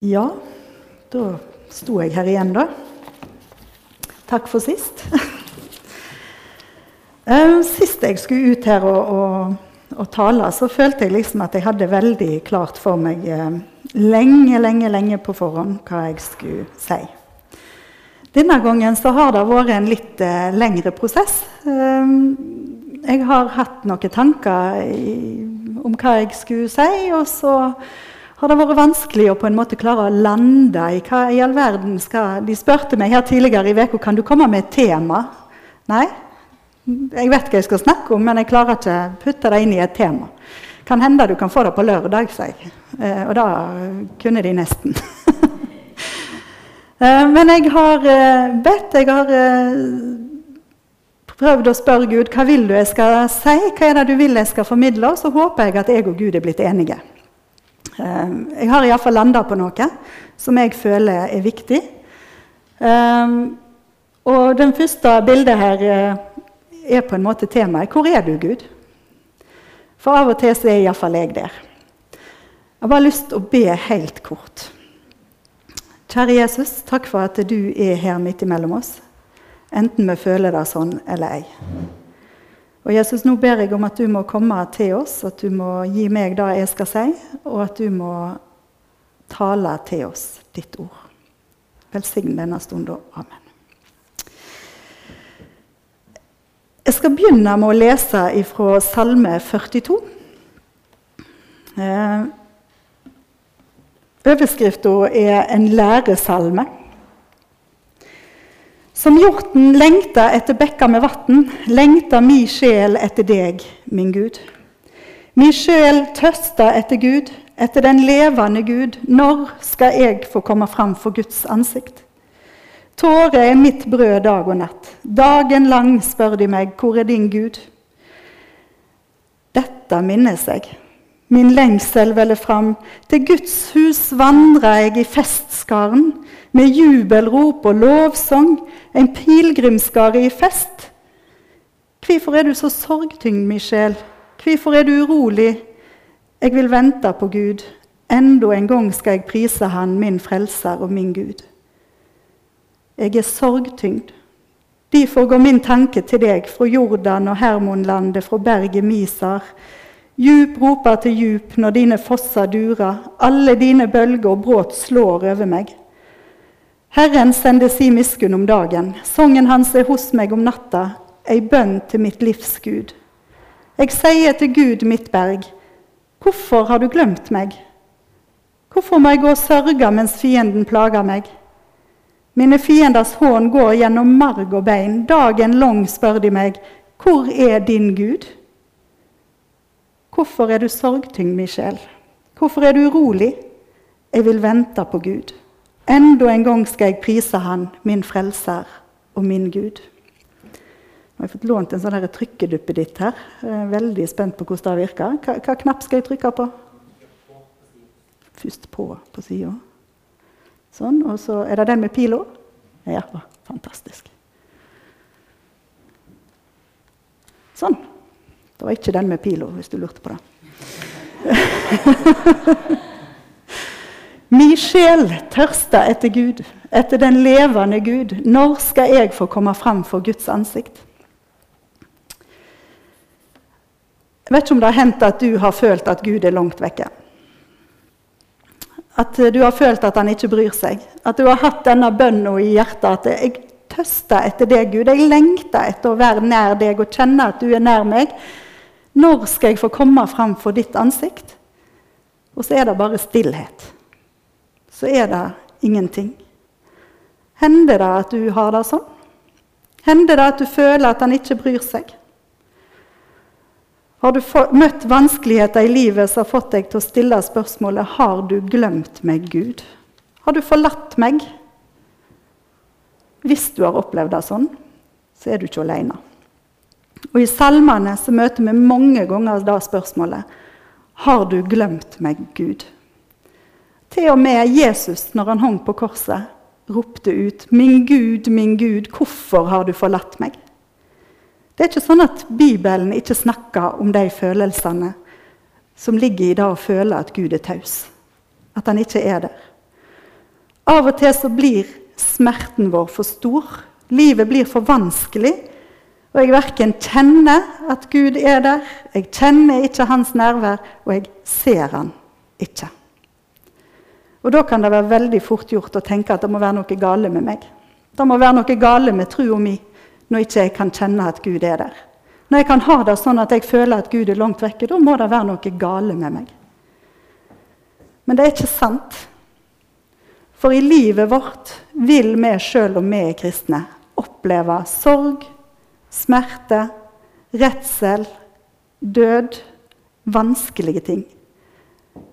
Ja, da sto jeg her igjen, da. Takk for sist. Eh, sist jeg skulle ut her og, og, og, tale, så følte jeg liksom at jeg hadde veldig klart for meg eh, lenge, lenge, lenge på forhånd hva jeg skulle si. Denne gangen så har det vært en litt uh, lengre prosess. Jeg har hatt noen tanker om hva jeg skulle si, og så har det vært vanskelig å på en måte klare å lande i hva i all verden skal De spurte meg her tidligere i uka kan du komme med et tema. Nei, jeg vet hva jeg skal snakke om, men jeg klarer ikke å putte det inn i et tema. Kan hende du kan få det på lørdag, sier jeg. Eh, og da kunne de nesten. eh, men jeg har eh, bedt, jeg har prøvd å spørre Gud hva vil du jeg skal si, hva er det du vil jeg skal formidle, og så håper jeg at jeg og Gud er blitt enige. Ehm, jeg har iallfall landa på noe som jeg føler er viktig. Ehm, og den første bildet her eh, er på en måte temaet 'Hvor er du, Gud?' For av og til så er iallfall jeg der. Jeg har bare lyst til å be helt kort. Kjære Jesus, takk for at du er her midt imellom oss. Enten vi føler det sånn eller ei. Og Jesus, Nå ber jeg om at du må komme til oss, at du må gi meg det jeg skal si, og at du må tale til oss ditt ord. Velsign denne stunden. Amen. Jeg skal begynne med å lese fra Salme 42. Eh, Overskriften er en læresalme. Som hjorten lengter etter bekker med vann, lengter mi sjel etter deg, min Gud. Mi sjel tørster etter Gud, etter den levende Gud. Når skal jeg få komme fram for Guds ansikt? Tårer er mitt brød dag og natt. Dagen lang spør de meg, hvor er din Gud? Dette minnes jeg. Min lengsel veller fram. Til Guds hus vandrer jeg i festskaren med jubelrop og lovsang, en pilegrimsskare i fest. Hvorfor er du så sorgtyngd, min sjel? Hvorfor er du urolig? Jeg vil vente på Gud. Enda en gang skal jeg prise Han, min frelser og min Gud. Jeg er sorgtyngd. Derfor går min tanke til deg fra Jordan og Hermonlandet, fra berget Misar. Djup roper til djup når dine fosser durer, alle dine bølger og brått slår over meg. Herren sender si miskunn om dagen. Sangen hans er hos meg om natta, ei bønn til mitt livs Gud. Jeg sier til Gud, mitt berg, hvorfor har du glemt meg? Hvorfor må jeg gå og sørge mens fienden plager meg? Mine fienders hån går gjennom marg og bein. Dagen lang spør de meg, hvor er din Gud? Hvorfor er du sorgtyngd, min? Hvorfor er du urolig? Jeg vil vente på Gud. Enda en gang skal jeg prise Han, min frelser og min Gud. Jeg har fått lånt en sånn trykkeduppeditt her. Jeg er veldig spent på hvordan det virker. Hva, hva knapp skal jeg trykke på? Først på på sida. Sånn. Og så er det den med pila. Ja, fantastisk. Sånn. Det var ikke den med pila, hvis du lurte på det. Min sjel tørster etter Gud, etter den levende Gud. Når skal jeg få komme fram for Guds ansikt? Jeg vet ikke om det har hendt at du har følt at Gud er langt vekke. At du har følt at han ikke bryr seg. At du har hatt denne bønnen i hjertet at jeg tøster etter deg, Gud. Jeg lengter etter å være nær deg og kjenne at du er nær meg. Når skal jeg få komme fram for ditt ansikt? Og så er det bare stillhet så er det ingenting. Hender det at du har det sånn? Hender det at du føler at han ikke bryr seg? Har du møtt vanskeligheter i livet som har fått deg til å stille spørsmålet har du glemt meg, Gud? Har du forlatt meg? Hvis du har opplevd det sånn, så er du ikke alene. Og I salmene så møter vi mange ganger det spørsmålet har du glemt meg, Gud? Til og med Jesus, når han hang på korset, ropte ut 'Min Gud, min Gud, hvorfor har du forlatt meg?' Det er ikke sånn at Bibelen ikke snakker om de følelsene som ligger i det å føle at Gud er taus. At han ikke er der. Av og til så blir smerten vår for stor. Livet blir for vanskelig. Og jeg verken kjenner at Gud er der, jeg kjenner ikke hans nærvær, og jeg ser han ikke. Og Da kan det være veldig fort gjort å tenke at det må være noe gale med meg. Det må være noe gale med trua mi når ikke jeg kan kjenne at Gud er der. Når jeg kan ha det sånn at jeg føler at Gud er langt vekke, da må det være noe gale med meg. Men det er ikke sant. For i livet vårt vil vi, sjøl om vi er kristne, oppleve sorg, smerte, redsel, død, vanskelige ting.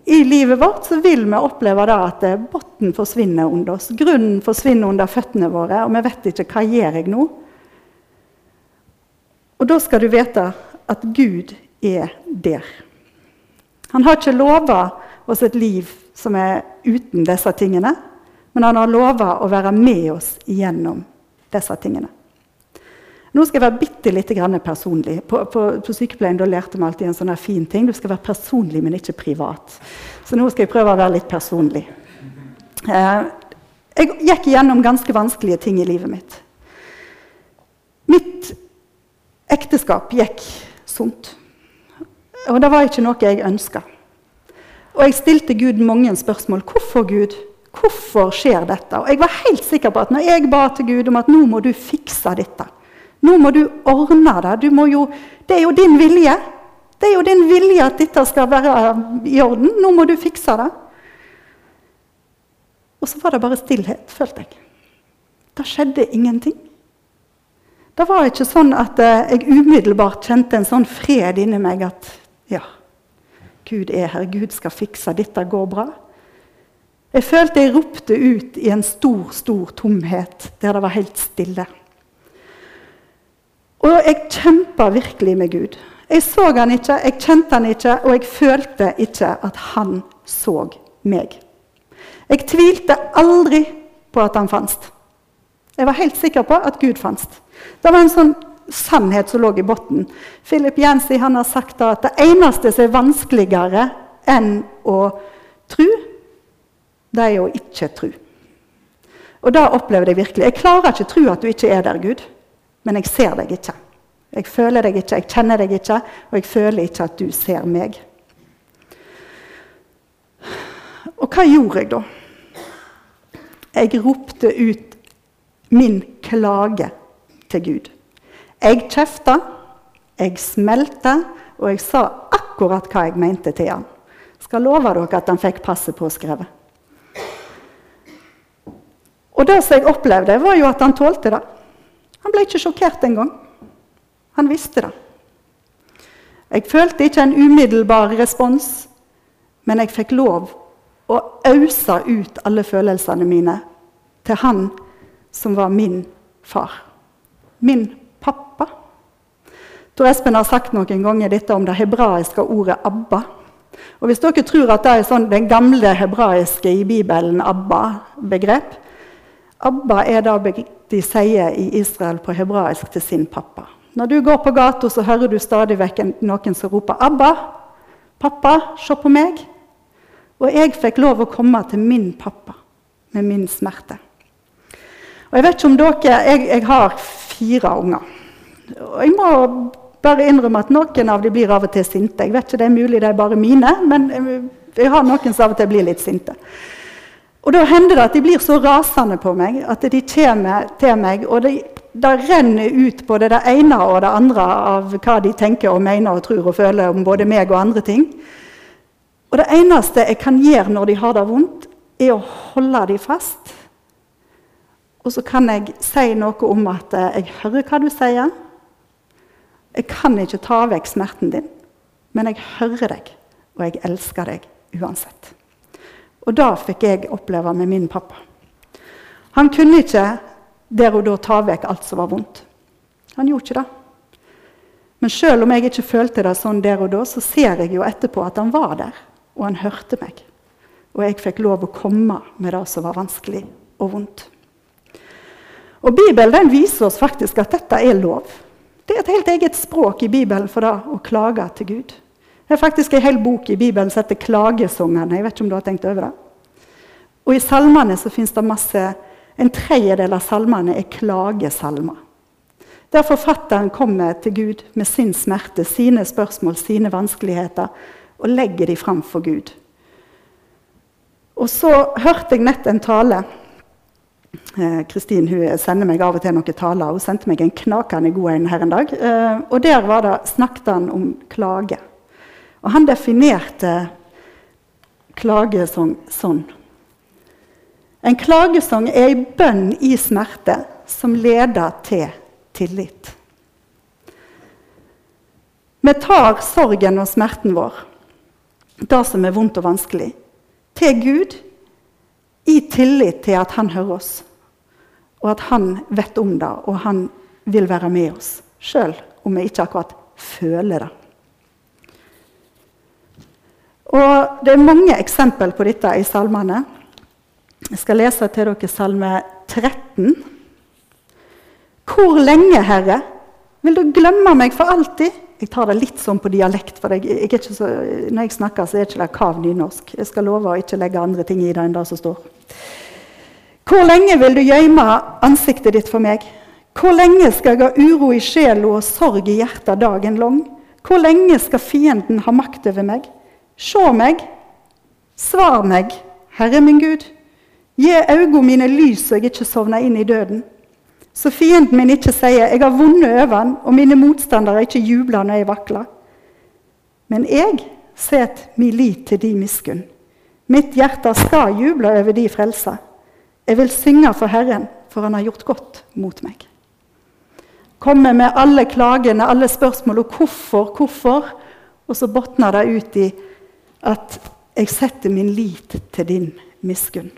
I livet vårt så vil vi oppleve da at bunnen forsvinner under oss. Grunnen forsvinner under føttene våre, og vi vet ikke hva gjør jeg nå. Og da skal du vite at Gud er der. Han har ikke lova oss et liv som er uten disse tingene, men han har lova å være med oss gjennom disse tingene. Nå skal jeg være bitte litt personlig. På, på, på sykepleien lærte vi alltid en sånn fin ting. Du skal være personlig, men ikke privat. Så nå skal jeg prøve å være litt personlig. Eh, jeg gikk gjennom ganske vanskelige ting i livet mitt. Mitt ekteskap gikk sunt. Og det var ikke noe jeg ønska. Og jeg stilte Gud mange spørsmål. Hvorfor, Gud? Hvorfor skjer dette? Og jeg var helt sikker på at når jeg ba til Gud om at nå må du fikse dette Nå må du ordne det. Jo, det er jo din vilje. Det er jo din vilje at dette skal være i orden. Nå må du fikse det. Og så var det bare stillhet, følte jeg. Det skjedde ingenting. Det var ikke sånn at eh, jeg umiddelbart kjente en sånn fred inni meg at ja, Gud er her, Gud skal fikse, dette går bra. Jeg følte jeg ropte ut i en stor, stor tomhet der det var helt stille. Og jeg kjempa virkelig med Gud. Jeg så han ikke, jeg kjente han ikke, og jeg følte ikke at han så meg. Jeg tvilte aldri på at han fantes. Jeg var helt sikker på at Gud fantes. Det var en sånn sannhet som lå i bunnen. Philip Jensi har sagt at det eneste som er vanskeligere enn å tro, det er å ikke tro. Og det opplevde jeg virkelig. Jeg klarer ikke å tro at du ikke er der, Gud. Men jeg ser deg ikke. Jeg føler deg ikke, jeg kjenner deg ikke, og jeg føler ikke at du ser meg. Og hva gjorde jeg da? Jeg ropte ut min klage til Gud. Jeg kjefta, jeg smelte, og jeg sa akkurat hva jeg mente til han. Skal love dere at han fikk passet påskrevet. Og det som jeg opplevde, var jo at han tålte det. Han ble ikke sjokkert engang. Han visste det. Jeg følte ikke en umiddelbar respons, men jeg fikk lov å ause ut alle følelsene mine til han som var min far min pappa. Tor Espen har sagt noen ganger dette om det hebraiske ordet 'Abba'. Og Hvis dere tror at det er sånn den gamle hebraiske i Bibelen, Abba-begrep Abba er det de sier i Israel på hebraisk til sin pappa. Når du går på gata, så hører du stadig vekk noen som roper 'Abba'. 'Pappa, se på meg'. Og jeg fikk lov å komme til min pappa med min smerte. Og Jeg vet ikke om dere, jeg, jeg har fire unger. Og jeg må bare innrømme at noen av dem blir av og til sinte. Jeg vet ikke, Det er mulig det er bare mine, men jeg har noen som av og til blir litt sinte. Og Da hender det at de blir så rasende på meg at de kommer til meg. og det, de renner ut både det ene og det andre av hva de tenker og mener og tror og føler om både meg og andre ting. Og det eneste jeg kan gjøre når de har det vondt, er å holde dem fast og så kan jeg si noe om at jeg hører hva du sier. Jeg kan ikke ta vekk smerten din, men jeg hører deg, og jeg elsker deg uansett. Og det fikk jeg oppleve med min pappa. Han kunne ikke der og da ta vekk alt som var vondt. Han gjorde ikke det. Men selv om jeg ikke følte det sånn der og da, så ser jeg jo etterpå at han var der, og han hørte meg. Og jeg fikk lov å komme med det som var vanskelig og vondt. Og Bibelen viser oss faktisk at dette er lov. Det er et helt eget språk i Bibelen for det å klage til Gud. Det er faktisk en hel bok i Bibelen som heter 'Klagesangene'. Jeg vet ikke om du har tenkt over det? Og i salmene så fins det masse En tredjedel av salmene er klagesalmer. Der forfatteren kommer til Gud med sin smerte, sine spørsmål, sine vanskeligheter, og legger de fram for Gud. Og så hørte jeg nett en tale. Eh, Kristin hun sender meg av og til noen taler. Hun sendte meg en knakende god en her en dag. Eh, og Der det, snakket han om klage. Og han definerte klagesang sånn. En klagesang er ei bønn i smerte som leder til tillit. Vi tar sorgen og smerten vår, det som er vondt og vanskelig, til Gud i tillit til at han hører oss, og at han vet om det, og han vil være med oss, sjøl om vi ikke akkurat føler det. Og Det er mange eksempel på dette i salmene. Jeg skal lese til dere salme 13. Hvor lenge, Herre, vil du glemme meg for alltid? Jeg tar det litt sånn på dialekt, for jeg, jeg så, når jeg snakker, så er det ikke kav nynorsk. Jeg skal love å ikke legge andre ting i det enn det som står. Hvor lenge vil du gjemme ansiktet ditt for meg? Hvor lenge skal jeg ha uro i sjela og sorg i hjertet dagen lang? Hvor lenge skal fienden ha makt over meg? Se meg, svar meg, Herre min Gud. Gi øynene mine lys så jeg ikke sovner inn i døden. Så fienden min ikke sier 'jeg har vunnet over den', og mine motstandere ikke jubler når jeg vakler. Men jeg setter min lit til de miskunn. Mitt hjerte skal juble over de frelser. Jeg vil synge for Herren, for han har gjort godt mot meg. Kommer med alle klagene, alle spørsmål og hvorfor, hvorfor. Og så botner det ut i at jeg setter min lit til din miskunn.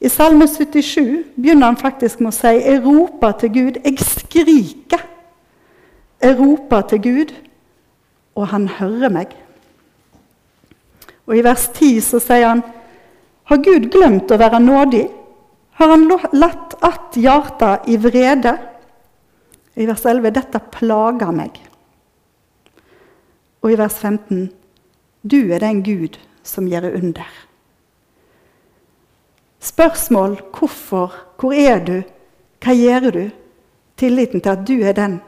I Salme 77 begynner han faktisk med å si jeg roper til Gud, jeg skriker. Jeg roper til Gud, og han hører meg. Og I vers 10 så sier han har Gud glemt å være nådig? Har han latt att hjarta i vrede? I vers 11 dette plager meg. Og i vers 15 du er den Gud som gjør under. Spørsmål hvorfor, hvor er du, hva gjør du? Tilliten til at du er den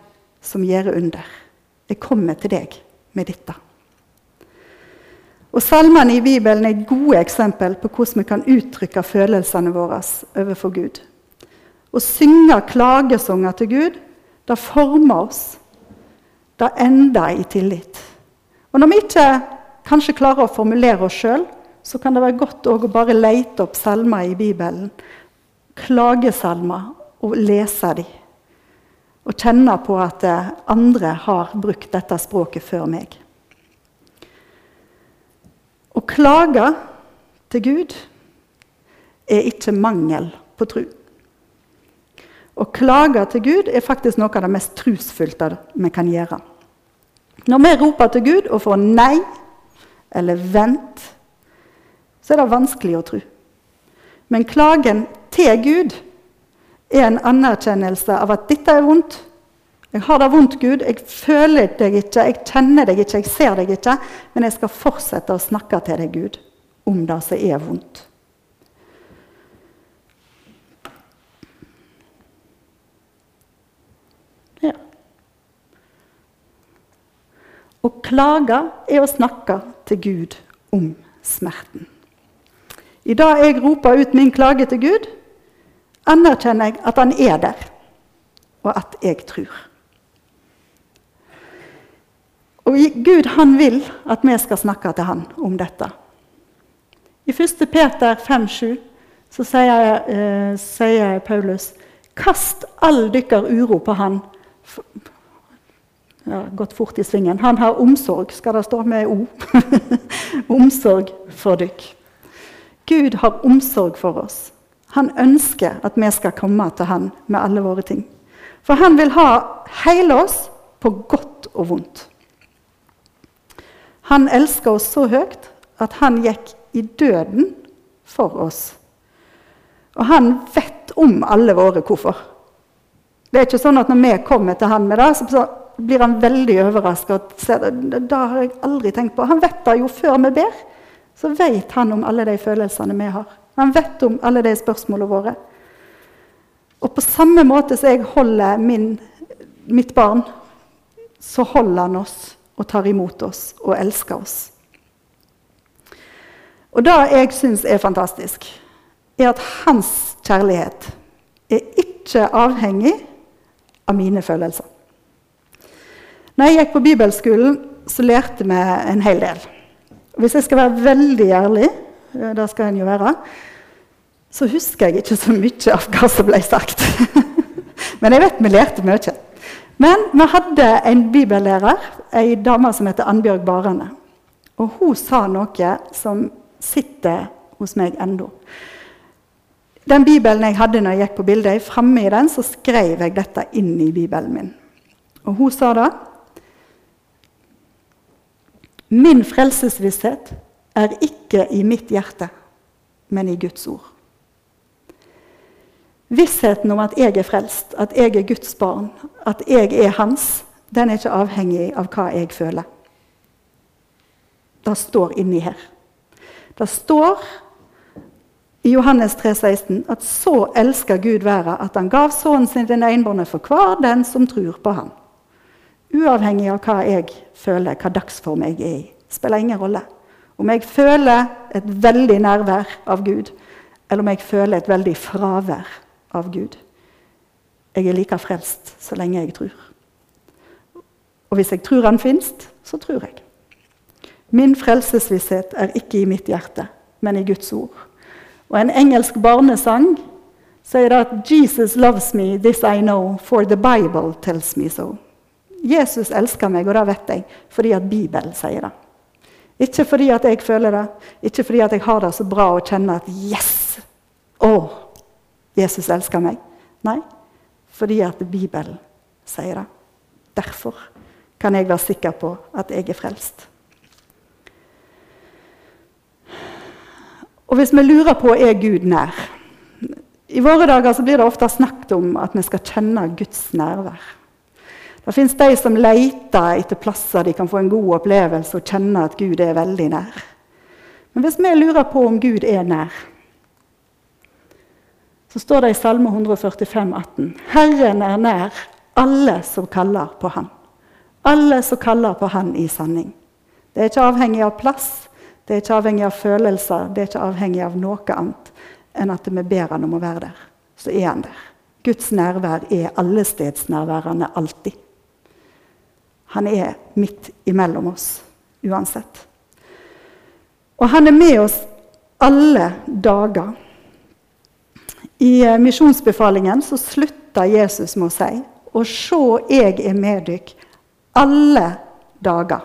som gjør under. Jeg kommer til deg med dette. Og Salmene i Bibelen er gode eksempel på hvordan vi kan uttrykke følelsene våre overfor Gud. Å synge klagesanger til Gud, det former oss. Det ender i tillit. Og når vi ikke kanskje klarer å formulere oss sjøl, så kan det være godt å bare lete opp salmer i Bibelen. Klagesalmer, og lese dem. Og kjenne på at eh, andre har brukt dette språket før meg. Å klage til Gud er ikke mangel på tro. Å klage til Gud er faktisk noe av det mest trusfylte vi kan gjøre. Når vi roper til Gud og får nei eller vent så er det vanskelig å tro. Men klagen til Gud er en anerkjennelse av at dette er vondt. Jeg har det vondt, Gud. Jeg føler deg ikke, jeg kjenner deg ikke, jeg ser deg ikke. Men jeg skal fortsette å snakke til deg, Gud, om det som er vondt. Å klage er å snakke til Gud om smerten. I dag jeg roper ut min klage til Gud, anerkjenner jeg at han er der, og at jeg tror. Og Gud han vil at vi skal snakke til han om dette. I 1. Peter 5,7 så sier, eh, sier, Paulus Kast all dykker uro på han. Ja, gått fort i svingen. Han har omsorg, skal det stå med O. omsorg for dykk. Gud har omsorg for oss. Han ønsker at vi skal komme til han med alle våre ting. For han vil ha hele oss på godt og vondt. Han elsker oss så høyt at han gikk i døden for oss. Og han vet om alle våre hvorfor. Det er ikke sånn at når vi kommer til han med det, så blir han veldig overraska. Det har jeg aldri tenkt på. Han vet det jo før vi ber så vet han om alle de følelsene vi har. Han vet om alle de spørsmålene våre. Og på samme måte som jeg holder min, mitt barn, så holder han oss og tar imot oss og elsker oss. Og det jeg syns er fantastisk, er at hans kjærlighet er ikke avhengig av mine følelser. Når jeg gikk på bibelskolen, så lærte vi en hel del. Hvis jeg skal være veldig ærlig, det skal en jo være, så husker jeg ikke så mye av hva som ble sagt. Men jeg vet vi lærte mye. Men vi hadde en bibellærer, ei dame som heter Annbjørg Barane. Og hun sa noe som sitter hos meg ennå. Den bibelen jeg hadde når jeg gikk på bildet, framme i den så skrev jeg dette inn i bibelen min. Og hun sa da Min frelsesvisshet er ikke i mitt hjerte, men i Guds ord. Vissheten om at jeg er frelst, at jeg er Guds barn, at jeg er hans, den er ikke avhengig av hva jeg føler. Det står inni her. Det står i Johannes 3, 16 at så elsker Gud verden at han gav sønnen sin den enbårne for hver den som tror på ham. Uavhengig av hva jeg føler, hva dagsform jeg er i. Spiller ingen rolle. Om jeg føler et veldig nærvær av Gud, eller om jeg føler et veldig fravær av Gud. Jeg er like frelst så lenge jeg tror. Og hvis jeg tror han fins, så tror jeg. Min frelsesvisshet er ikke i mitt hjerte, men i Guds ord. Og en engelsk barnesang sier at 'Jesus loves me, this I know, for the Bible tells me so'. Jesus elsker meg, og det vet jeg, fordi at Bibelen sier det. Ikke fordi at jeg føler det, ikke fordi at jeg har det så bra og kjenner at 'yes', å, Jesus elsker meg. Nei, fordi at Bibelen sier det. Derfor kan jeg være sikker på at jeg er frelst. Og hvis vi lurer på er Gud nær I våre dager blir det ofte snakket om at vi skal kjenne Guds nærvær. Det fins de som leter etter plasser de kan få en god opplevelse og kjenne at Gud er veldig nær. Men hvis vi lurer på om Gud er nær, så står det i Salme 145, 18, Herren er nær alle som kaller på Han. Alle som kaller på Han i sanning. Det er ikke avhengig av plass, det er ikke avhengig av følelser, det er ikke avhengig av noe annet enn at vi ber han om å være der. Så er han der. Guds nærvær er allestedsnærværende alltid. Han er midt imellom oss uansett. Og han er med oss alle dager. I eh, misjonsbefalingen så slutter Jesus med å si Og se, jeg er med dere alle dager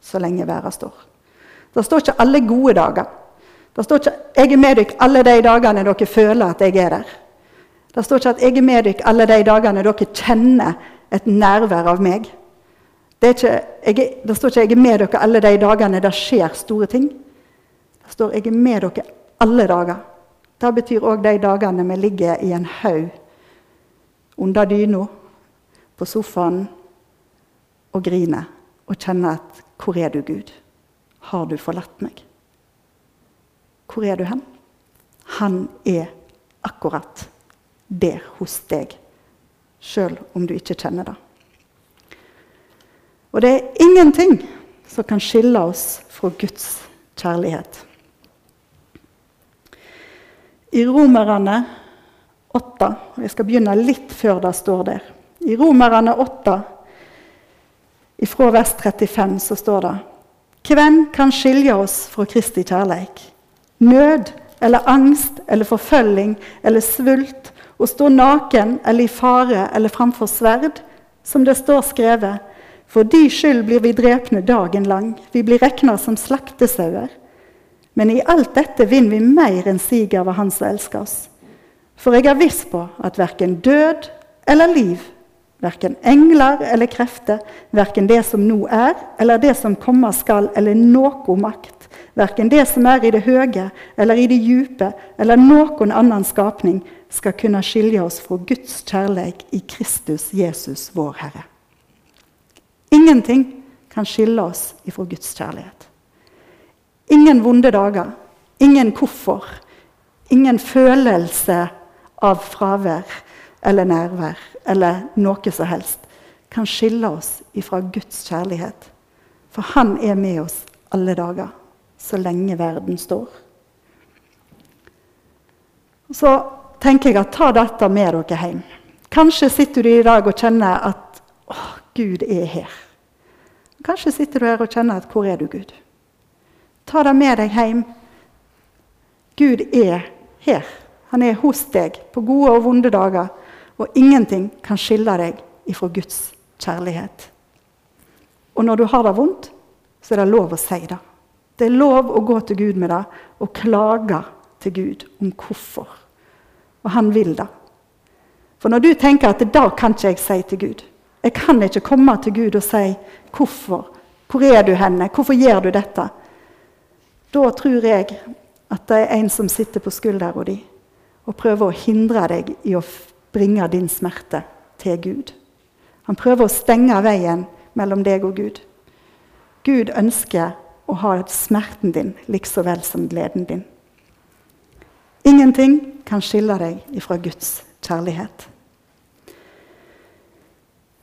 så lenge verden står. Det står ikke 'alle gode dager'. Det står ikke 'jeg er med dere alle de dagene dere føler at jeg er der'. Det står ikke at 'jeg er med dere alle de dagene dere kjenner et nærvær av meg'. Det, ikke, jeg, det står ikke 'jeg er med dere alle de dagene det skjer store ting'. Det står 'jeg er med dere alle dager'. Det betyr òg de dagene vi ligger i en haug under dyna, på sofaen og griner og kjenner at 'hvor er du, Gud'? Har du forlatt meg? Hvor er du hen? Han er akkurat der hos deg, sjøl om du ikke kjenner det. Og det er ingenting som kan skille oss fra Guds kjærlighet. I Romerne 8 og Jeg skal begynne litt før det står der. I Romerne 8, ifra vers 35, så står det hvem kan skilje oss fra Kristi kjærleik? Nød eller angst eller forfølging eller svult, å stå naken eller i fare eller framfor sverd, som det står skrevet. For de skyld blir vi drepne dagen lang, vi blir regna som slaktesauer. Men i alt dette vinner vi mer enn siger ved Han som elsker oss. For jeg er viss på at verken død eller liv, Verken engler eller krefter, verken det som nå er, eller det som kommer skal, eller noe makt. Verken det som er i det høye eller i det djupe, eller noen annen skapning, skal kunne skilje oss fra Guds kjærlighet i Kristus Jesus, vår Herre. Ingenting kan skille oss ifra Guds kjærlighet. Ingen vonde dager, ingen hvorfor, ingen følelse av fravær eller nærvær eller noe som helst kan skille oss ifra Guds kjærlighet. For Han er med oss alle dager, så lenge verden står. Så tenker jeg at ta dette med dere hjem. Kanskje sitter du i dag og kjenner at Gud er her. Kanskje sitter du her og kjenner at hvor er du, Gud? Ta det med deg hjem. Gud er her. Han er hos deg på gode og vonde dager. Og ingenting kan skille deg ifra Guds kjærlighet. Og når du har det vondt, så er det lov å si det. Det er lov å gå til Gud med det og klage til Gud om hvorfor. Og han vil det. For når du tenker at da kan ikke jeg si til Gud Jeg kan ikke komme til Gud og si hvorfor. Hvor er du henne? Hvorfor gjør du dette? Da tror jeg at det er en som sitter på skuldra di og prøver å hindre deg i å bringe din smerte til Gud. Han prøver å stenge veien mellom deg og Gud. Gud ønsker å ha smerten din likså vel som gleden din. Ingenting kan skille deg fra Guds kjærlighet.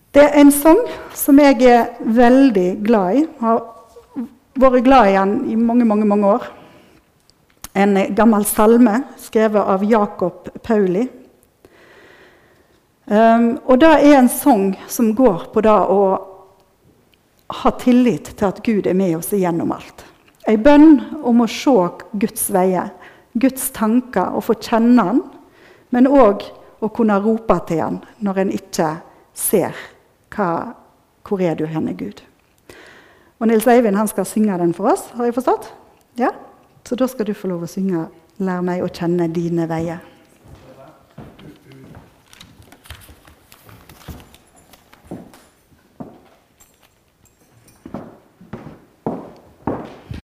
Det er en sang som jeg er veldig glad i. Har vært glad i den i mange, mange, mange år. En gammel salme skrevet av Jakob Pauli. Um, og det er en sang som går på det å ha tillit til at Gud er med oss igjennom alt. Ei bønn om å se Guds veier, Guds tanker, og få kjenne Han. Men òg å kunne rope til Han når en ikke ser hva, hvor er du henne, Gud. Og Nils Eivind han skal synge den for oss, har jeg forstått? Ja? Så da skal du få lov å synge 'Lær meg å kjenne dine veier'.